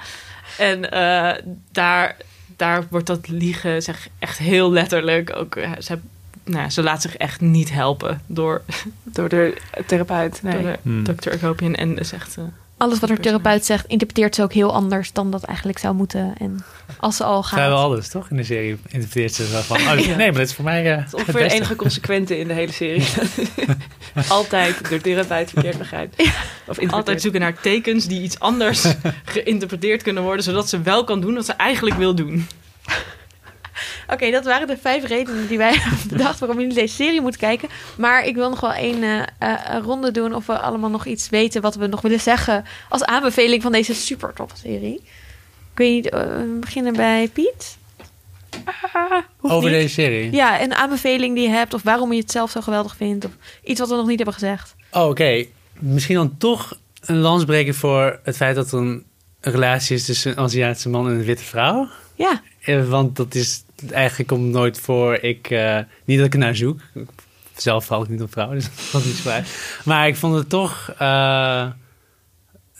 En eh, daar, daar wordt dat liegen zeg, echt heel letterlijk. Ook, eh, ze, nou, ze laat zich echt niet helpen door,
Door de therapeut. Nee.
door de
Hmm.
Dr. Akopian. En is echt...
Alles wat haar therapeut zegt... interpreteert ze ook heel anders dan dat eigenlijk zou moeten. En als ze al gaat...
Vrijwel alles, toch? In de serie interpreteert ze zo van... Oh, nee, maar dit is voor mij
Dat is
het
ongeveer de enige consequente in de hele serie. Altijd door therapeut verkeerd begrijpt. Of
altijd zoeken naar tekens die iets anders geïnterpreteerd kunnen worden. Zodat ze wel kan doen wat ze eigenlijk wil doen.
Oké, dat waren de vijf redenen die wij hebben bedacht waarom jullie deze serie moeten kijken. Maar ik wil nog wel één eh, eh, ronde doen of we allemaal nog iets weten wat we nog willen zeggen als aanbeveling van deze super toffe serie. Ik weet niet, eh, beginnen bij Piet. Hoeft
Over
niet.
deze serie?
Ja, een aanbeveling die je hebt of waarom je het zelf zo geweldig vindt. Of iets wat we nog niet hebben gezegd.
Oh, oké. Misschien dan toch een lans breken voor het feit dat er een relatie is tussen een Aziatische man en een witte vrouw.
Ja,
Want dat is eigenlijk komt nooit voor. Ik, eh, niet dat ik er naar zoek. Zelf val ik niet op vrouwen, dus dat valt niet zo uit. Maar ik vond het toch eh,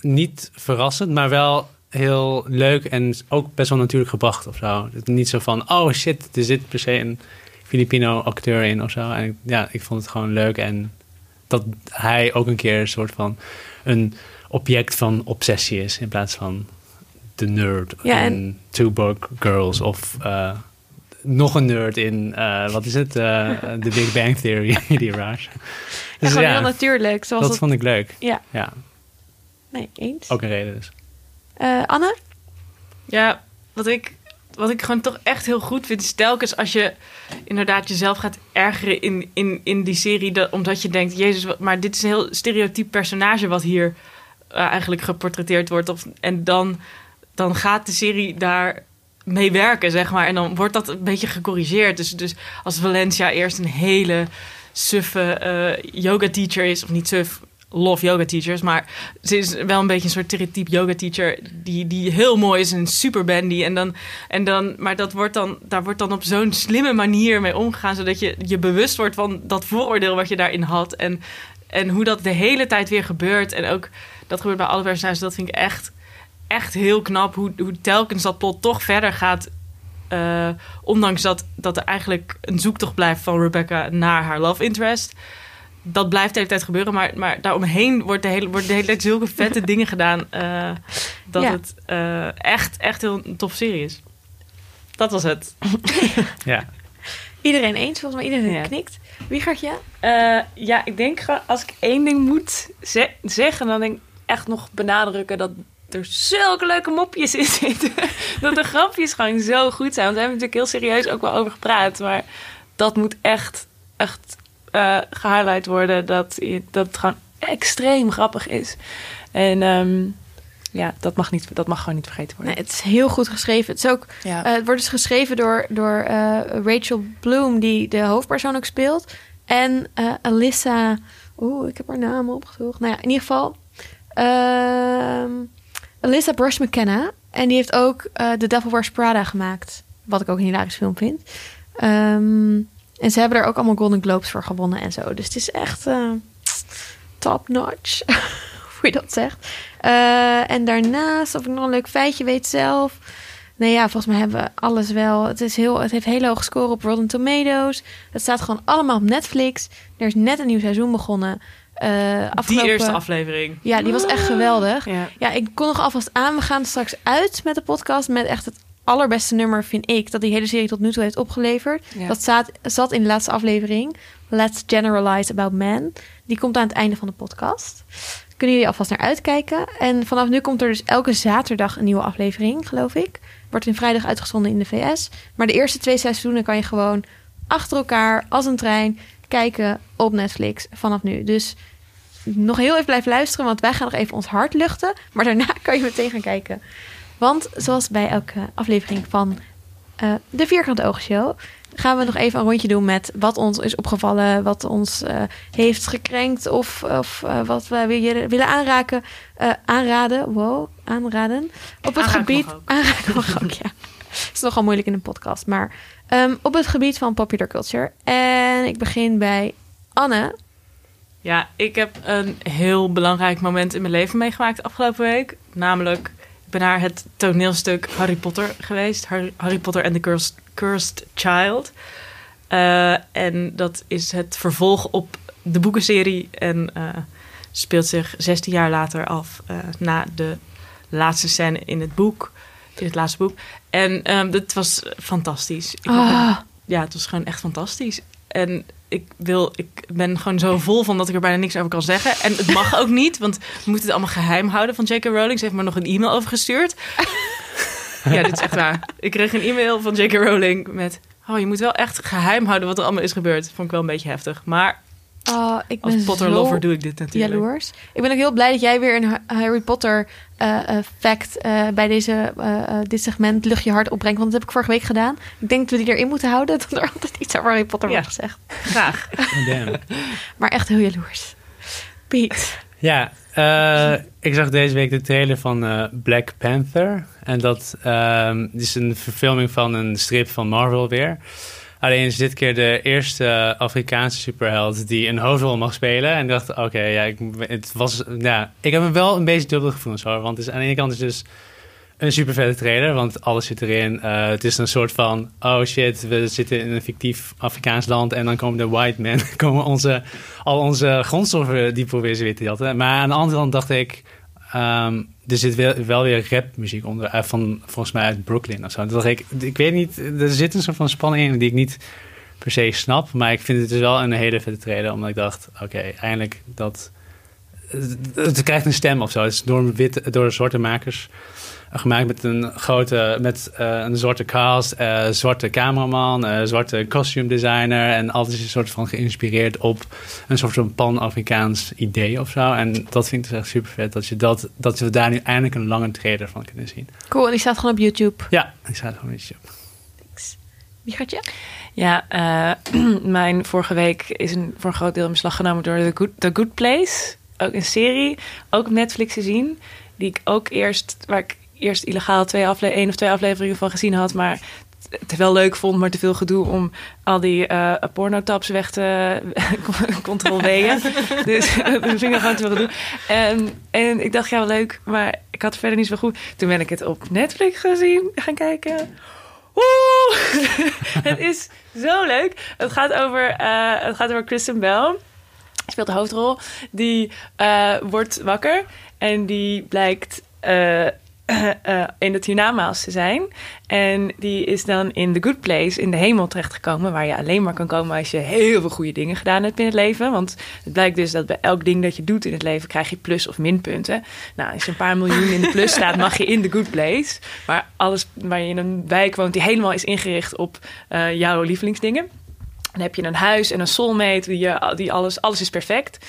niet verrassend, maar wel heel leuk en ook best wel natuurlijk gebracht of zo. Is Niet zo van, oh shit, er zit per se een Filipino acteur in of zo. En ik- ja, ik vond het gewoon leuk en dat hij ook een keer een soort van een object van obsessie is in plaats van de nerd
Ja,
in Two Girls of eh, nog een nerd in, eh, wat is het, Eh The Big Bang Theory, die
en
Dus
gewoon
ja,
heel natuurlijk. Zoals
dat
het...
vond ik leuk.
Ja,
Ja,
nee, eens.
ook een reden dus.
Eh, Anne?
Ja, wat ik, wat ik gewoon toch echt heel goed vind, is telkens als je inderdaad jezelf gaat ergeren in, in, in die serie, dat, omdat je denkt, Jezus, wat- maar dit is een heel stereotyp personage wat hier eigenlijk geportretteerd wordt. Of, en dan, dan gaat de serie daar mee werken, zeg maar. En dan wordt dat een beetje gecorrigeerd. Dus, dus als Valencia eerst een hele suffe eh, yoga teacher is, of niet suf, love yoga teachers, maar ze is wel een beetje een soort stereotype yoga teacher die, die heel mooi is en super bandy. En dan, en dan, maar dat wordt dan, daar wordt dan op zo'n slimme manier mee omgegaan, zodat je je bewust wordt van dat vooroordeel wat je daarin had. En, en hoe dat de hele tijd weer gebeurt. En ook dat gebeurt bij alle personages. Dat vind ik echt, echt heel knap. Hoe, hoe telkens dat plot toch verder gaat. eh, ondanks dat, dat er eigenlijk een zoektocht blijft van Rebecca naar haar love interest. Dat blijft de hele tijd gebeuren. Maar, maar daaromheen wordt de hele, de hele tijd zulke vette dingen gedaan. eh, dat
Ja.
het eh, echt, echt heel een tof serie is. Dat was het.
Ja.
Iedereen eens? Volgens mij iedereen
Ja.
knikt. Wie gaat je?
Eh, ja, ik denk als ik één ding moet ze- zeggen, dan denk ik echt nog benadrukken dat er zulke leuke mopjes in zitten. dat de grapjes gewoon zo goed zijn. Want we hebben natuurlijk heel serieus ook wel over gepraat. Maar dat moet echt, echt eh gehighlight worden. Dat, dat het gewoon extreem grappig is. En ehm, ja, dat mag, niet, dat mag gewoon niet vergeten worden.
Nee, het is heel goed geschreven. Het, is ook,
Ja.
eh, het wordt dus geschreven door, door eh, Rachel Bloom, die de hoofdpersoon ook speelt. En Alyssa... Oeh, ik heb haar naam opgezocht. Nou ja, in ieder geval... ehm Alyssa Brush McKenna. En die heeft ook eh The Devil Wears Prada gemaakt. Wat ik ook een hilarisch film vind. Ehm, en ze hebben daar ook allemaal Golden Globes voor gewonnen en zo. Dus het is echt eh, top notch. Hoe je dat zegt. Eh, en daarnaast, of ik nog een leuk feitje weet zelf. Nee, ja, volgens mij hebben we alles wel. Het, is heel, het heeft hele hoge score op Rotten Tomatoes. Het staat gewoon allemaal op Netflix. Er is net een nieuw seizoen begonnen.
Die
afgelopen...
eerste aflevering.
Ja, die was echt geweldig.
Ja.
Ja, ik kon nog alvast aan. We gaan straks uit met de podcast. Met echt het allerbeste nummer, vind ik. Dat die hele serie tot nu toe heeft opgeleverd.
Ja.
Dat zat, zat in de laatste aflevering. Let's Generalize About Men. Die komt aan het einde van de podcast. Kunnen jullie alvast naar uitkijken. En vanaf nu komt er dus elke zaterdag een nieuwe aflevering, geloof ik. Wordt in vrijdag uitgezonden in de VS. Maar de eerste twee seizoenen kan je gewoon achter elkaar als een trein kijken op Netflix vanaf nu. Dus nog heel even blijven luisteren, want wij gaan nog even ons hart luchten. Maar daarna kan je meteen gaan kijken. Want zoals bij elke aflevering van eh, de Vierkante Oogshow... gaan we nog even een rondje doen met wat ons is opgevallen... wat ons eh, heeft gekrenkt of, of eh, wat we willen, willen aanraken. aanraden, wow, aanraden. Op het
Aanraken
gebied...
mag ook.
Aanraken mag ook, ja. is nogal moeilijk in een podcast. Maar ehm, op het gebied van popular culture. En ik begin bij Anne.
Ja, ik heb een heel belangrijk moment in mijn leven meegemaakt afgelopen week. Namelijk, ik ben naar het toneelstuk Harry Potter geweest. Harry, Potter and the Cursed, Cursed Child. Eh, en dat is het vervolg op de boekenserie. En eh, speelt zich 16 jaar later af eh, na de laatste scène in het boek. In het laatste boek. En ehm dat was fantastisch. Ik
Ah.
ja, het was gewoon echt fantastisch. En ik, wil, ik ben gewoon zo vol van dat ik er bijna niks over kan zeggen. En het mag ook niet, want we moeten het allemaal geheim houden van J.K. Rowling. Ze heeft me nog een e-mail over gestuurd. ja, dit is echt waar. Ik kreeg een e-mail van J.K. Rowling met... Oh, je moet wel echt geheim houden wat er allemaal is gebeurd. Vond ik wel een beetje heftig. Maar
Oh, ik ben
Als Potter
zo
lover doe ik dit natuurlijk.
jaloers. Ik ben ook heel blij dat jij weer een Ha- Harry Potter eh, eh, fact eh, bij deze, dit segment lucht je hart opbrengt. Want dat heb ik vorige week gedaan. Ik denk dat we die erin moeten houden. Dat er altijd iets over Harry Potter
Ja.
wordt gezegd.
Graag.
Maar echt heel jaloers. Piet.
Ja, eh, ik zag deze week de trailer van eh, Black Panther. En dat ehm, is een verfilming van een strip van Marvel weer. Alleen is dit keer de eerste Afrikaanse superheld die een hoofdrol mag spelen. En ik dacht, oké, ja, ik, het was, ja, ik heb me wel een beetje dubbele gevoelens hoor. Want is, aan de ene kant is dus een super vette trailer, want alles zit erin. Eh, het is een soort van, oh shit, we zitten in een fictief Afrikaans land en dan komen de white men, komen onze, al onze grondstoffen die proberen ze weer te jatten. Maar aan de andere kant dacht ik, ehm, er zit wel, weer rapmuziek onder, eh, van volgens mij uit Brooklyn of zo. Dacht ik, ik weet niet, er zit een soort van spanning in die ik niet per se snap, maar ik vind het dus wel een hele vette omdat ik dacht, oké, eindelijk dat... Het, krijgt een stem of zo. Het is door, door zwarte makers gemaakt met een grote, met eh, een zwarte cast, eh, zwarte cameraman, eh, zwarte costume designer. En alles is een soort van geïnspireerd op een soort van pan-Afrikaans idee of zo. En dat vind ik dus echt super vet, dat, je dat, dat we daar nu eindelijk een lange trailer van kunnen zien.
Cool, en die staat gewoon op YouTube.
Ja, zou het gewoon een beetje op.
Wie gaat je?
Ja, eh, mijn vorige week is een, voor een groot deel in beslag genomen door The Good, The Good Place. Ook een serie, ook op Netflix te zien. Die ik ook eerst, waar ik eerst illegaal twee afle één of twee afleveringen van gezien had. Maar het wel leuk vond, maar te veel gedoe om al die eh pornotabs weg te controleren. dus dat vind ik gewoon te veel gedoe. En, en ik dacht, ja, wel leuk, maar ik had verder niet zo goed. Toen ben ik het op Netflix gezien, gaan kijken. Oeh, het is zo leuk. Het gaat over, eh, het gaat over Kristen Bell. Speelt de hoofdrol. Die eh, wordt wakker en die blijkt eh, eh, in het hiernamaals te zijn. En die is dan in the good place, in de hemel terechtgekomen... waar je alleen maar kan komen als je heel veel goede dingen gedaan hebt in het leven. Want het blijkt dus dat bij elk ding dat je doet in het leven... krijg je plus- of minpunten. Nou, als je een paar miljoen in de plus staat, mag je in the good place. Maar alles waar je in een wijk woont die helemaal is ingericht op eh, jouw lievelingsdingen... Dan heb je een huis en een soulmate, die, die alles, alles is perfect.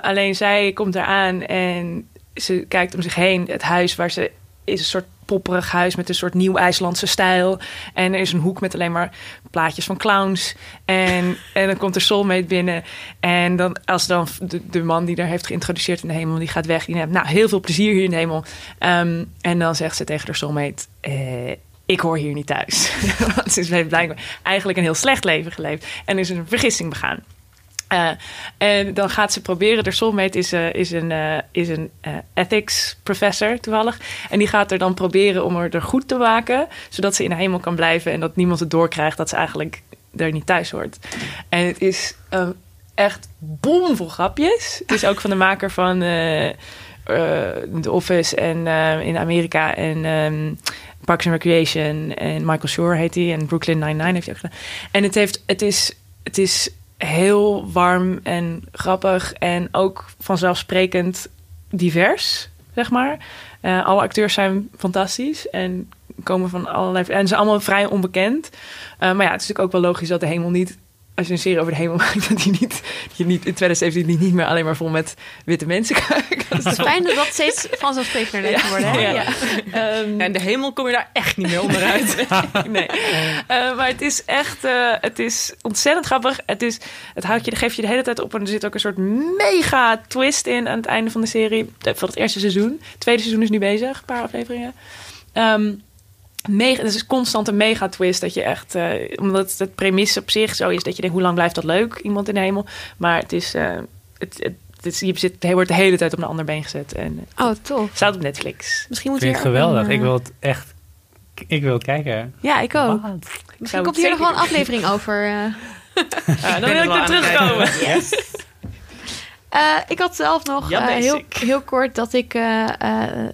Alleen zij komt eraan en ze kijkt om zich heen. Het huis waar ze is een soort popperig huis met een soort nieuw IJslandse stijl. En er is een hoek met alleen maar plaatjes van clowns. En, en dan komt er soulmate binnen. En dan, als dan de, man die daar heeft geïntroduceerd in de hemel, die gaat weg. Die heeft nou heel veel plezier hier in de hemel. Ehm, en dan zegt ze tegen haar soulmate. eh, ik hoor hier niet thuis. Want ze heeft blijkbaar eigenlijk een heel slecht leven geleefd. En is een vergissing begaan. Eh, en dan gaat ze proberen. De soulmate is, eh, is een, eh, is een ethics professor toevallig. En die gaat er dan proberen om er, er goed te maken. Zodat ze in de hemel kan blijven. En dat niemand het doorkrijgt dat ze eigenlijk er niet thuis hoort. En het is eh, echt bomvol grapjes. Het is ook van de maker van The Office en in Amerika. En ehm, Parks and Recreation. En Michael Shore heet hij. En Brooklyn Nine-Nine heeft hij ook gedaan. En het, heeft, het, is, het is heel warm en grappig. En ook vanzelfsprekend divers, zeg maar. Eh, alle acteurs zijn fantastisch en komen van allerlei... En ze zijn allemaal vrij onbekend. Eh, maar ja, het is natuurlijk ook wel logisch dat de hemel niet... Als je een serie over de hemel maakt, dat die niet, dat je niet in 2017 die niet meer alleen maar vol met witte mensen kijkt.
Het is fijn dat dat steeds vanzelfsprekender lijkt te worden. Hè?
Ja.
Ja.
Ehm,
de hemel kom je daar echt niet meer onderuit.
nee. Eh, maar het is echt, eh, het is ontzettend grappig. Het, is, het houdt je, geeft je de hele tijd op. En er zit ook een soort mega twist in aan het einde van de serie. Van het eerste seizoen. Het tweede seizoen is nu bezig, een paar afleveringen. Ehm mega, het is constant een mega twist. Dat je echt, eh, omdat het premisse op zich zo is dat je denkt, hoe lang blijft dat leuk, iemand in de hemel. Maar het is, eh, het, het, het is je zit, hij wordt de hele tijd op een ander been gezet. En
Oh, tof.
staat op Netflix.
Misschien moet
ik
ook
geweldig.
een, eh,
Ik wil het echt, ik wil het kijken.
Ja, ik ook.
Wat?
Misschien komt
het
hier nog wel een aflevering over. eh.
Ah, dan wil ik er terugkomen.
Eh, ik had zelf nog
Ja,
heel, heel kort dat ik... eh, eh,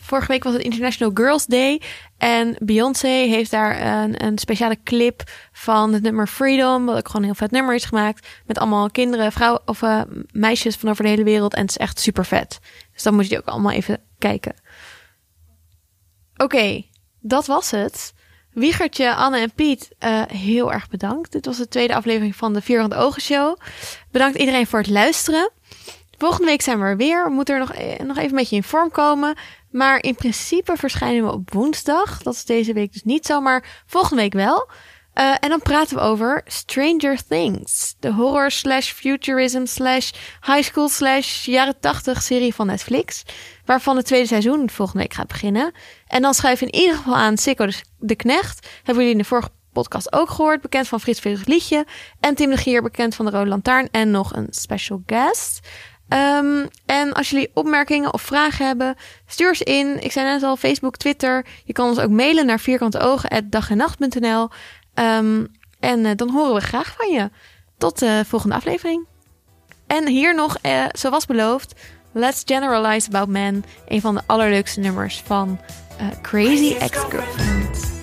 vorige week was het International Girls Day. En Beyoncé heeft daar een, een speciale clip van het nummer Freedom. Wat ook gewoon een heel vet nummer is gemaakt. Met allemaal kinderen, vrouwen of eh, meisjes van over de hele wereld. En het is echt super vet. Dus dan moet je die ook allemaal even kijken. Oké, dat was het. Wiegertje, Anne en Piet, eh, heel erg bedankt. Dit was de tweede aflevering van de Vierkant Ogen Show. Bedankt iedereen voor het luisteren. Volgende week zijn we er weer. We moeten er nog, eh, nog even een beetje in vorm komen. Maar in principe verschijnen we op woensdag. Dat is deze week dus niet zo, maar volgende week wel. Eh, en dan praten we over Stranger Things. De horror slash futurism slash high school slash jaren 80 serie van Netflix. Waarvan het tweede seizoen volgende week gaat beginnen. En dan schrijf in ieder geval aan Sikko de, de Knecht. Hebben jullie in de vorige podcast ook gehoord. Bekend van Frits Verig Liedje. En Tim de Gier, bekend van de Rode Lantaarn. En nog een special guest. Ehm, en als jullie opmerkingen of vragen hebben, stuur ze in. Ik zei net al, Facebook, Twitter. Je kan ons ook mailen naar vierkanteogen.dagennacht.nl. Ehm, en eh, dan horen we graag van je. Tot de volgende aflevering. En hier nog, eh, zoals beloofd, Let's Generalize About Men. Een van de allerleukste nummers van eh, Crazy Ex-Girlfriend.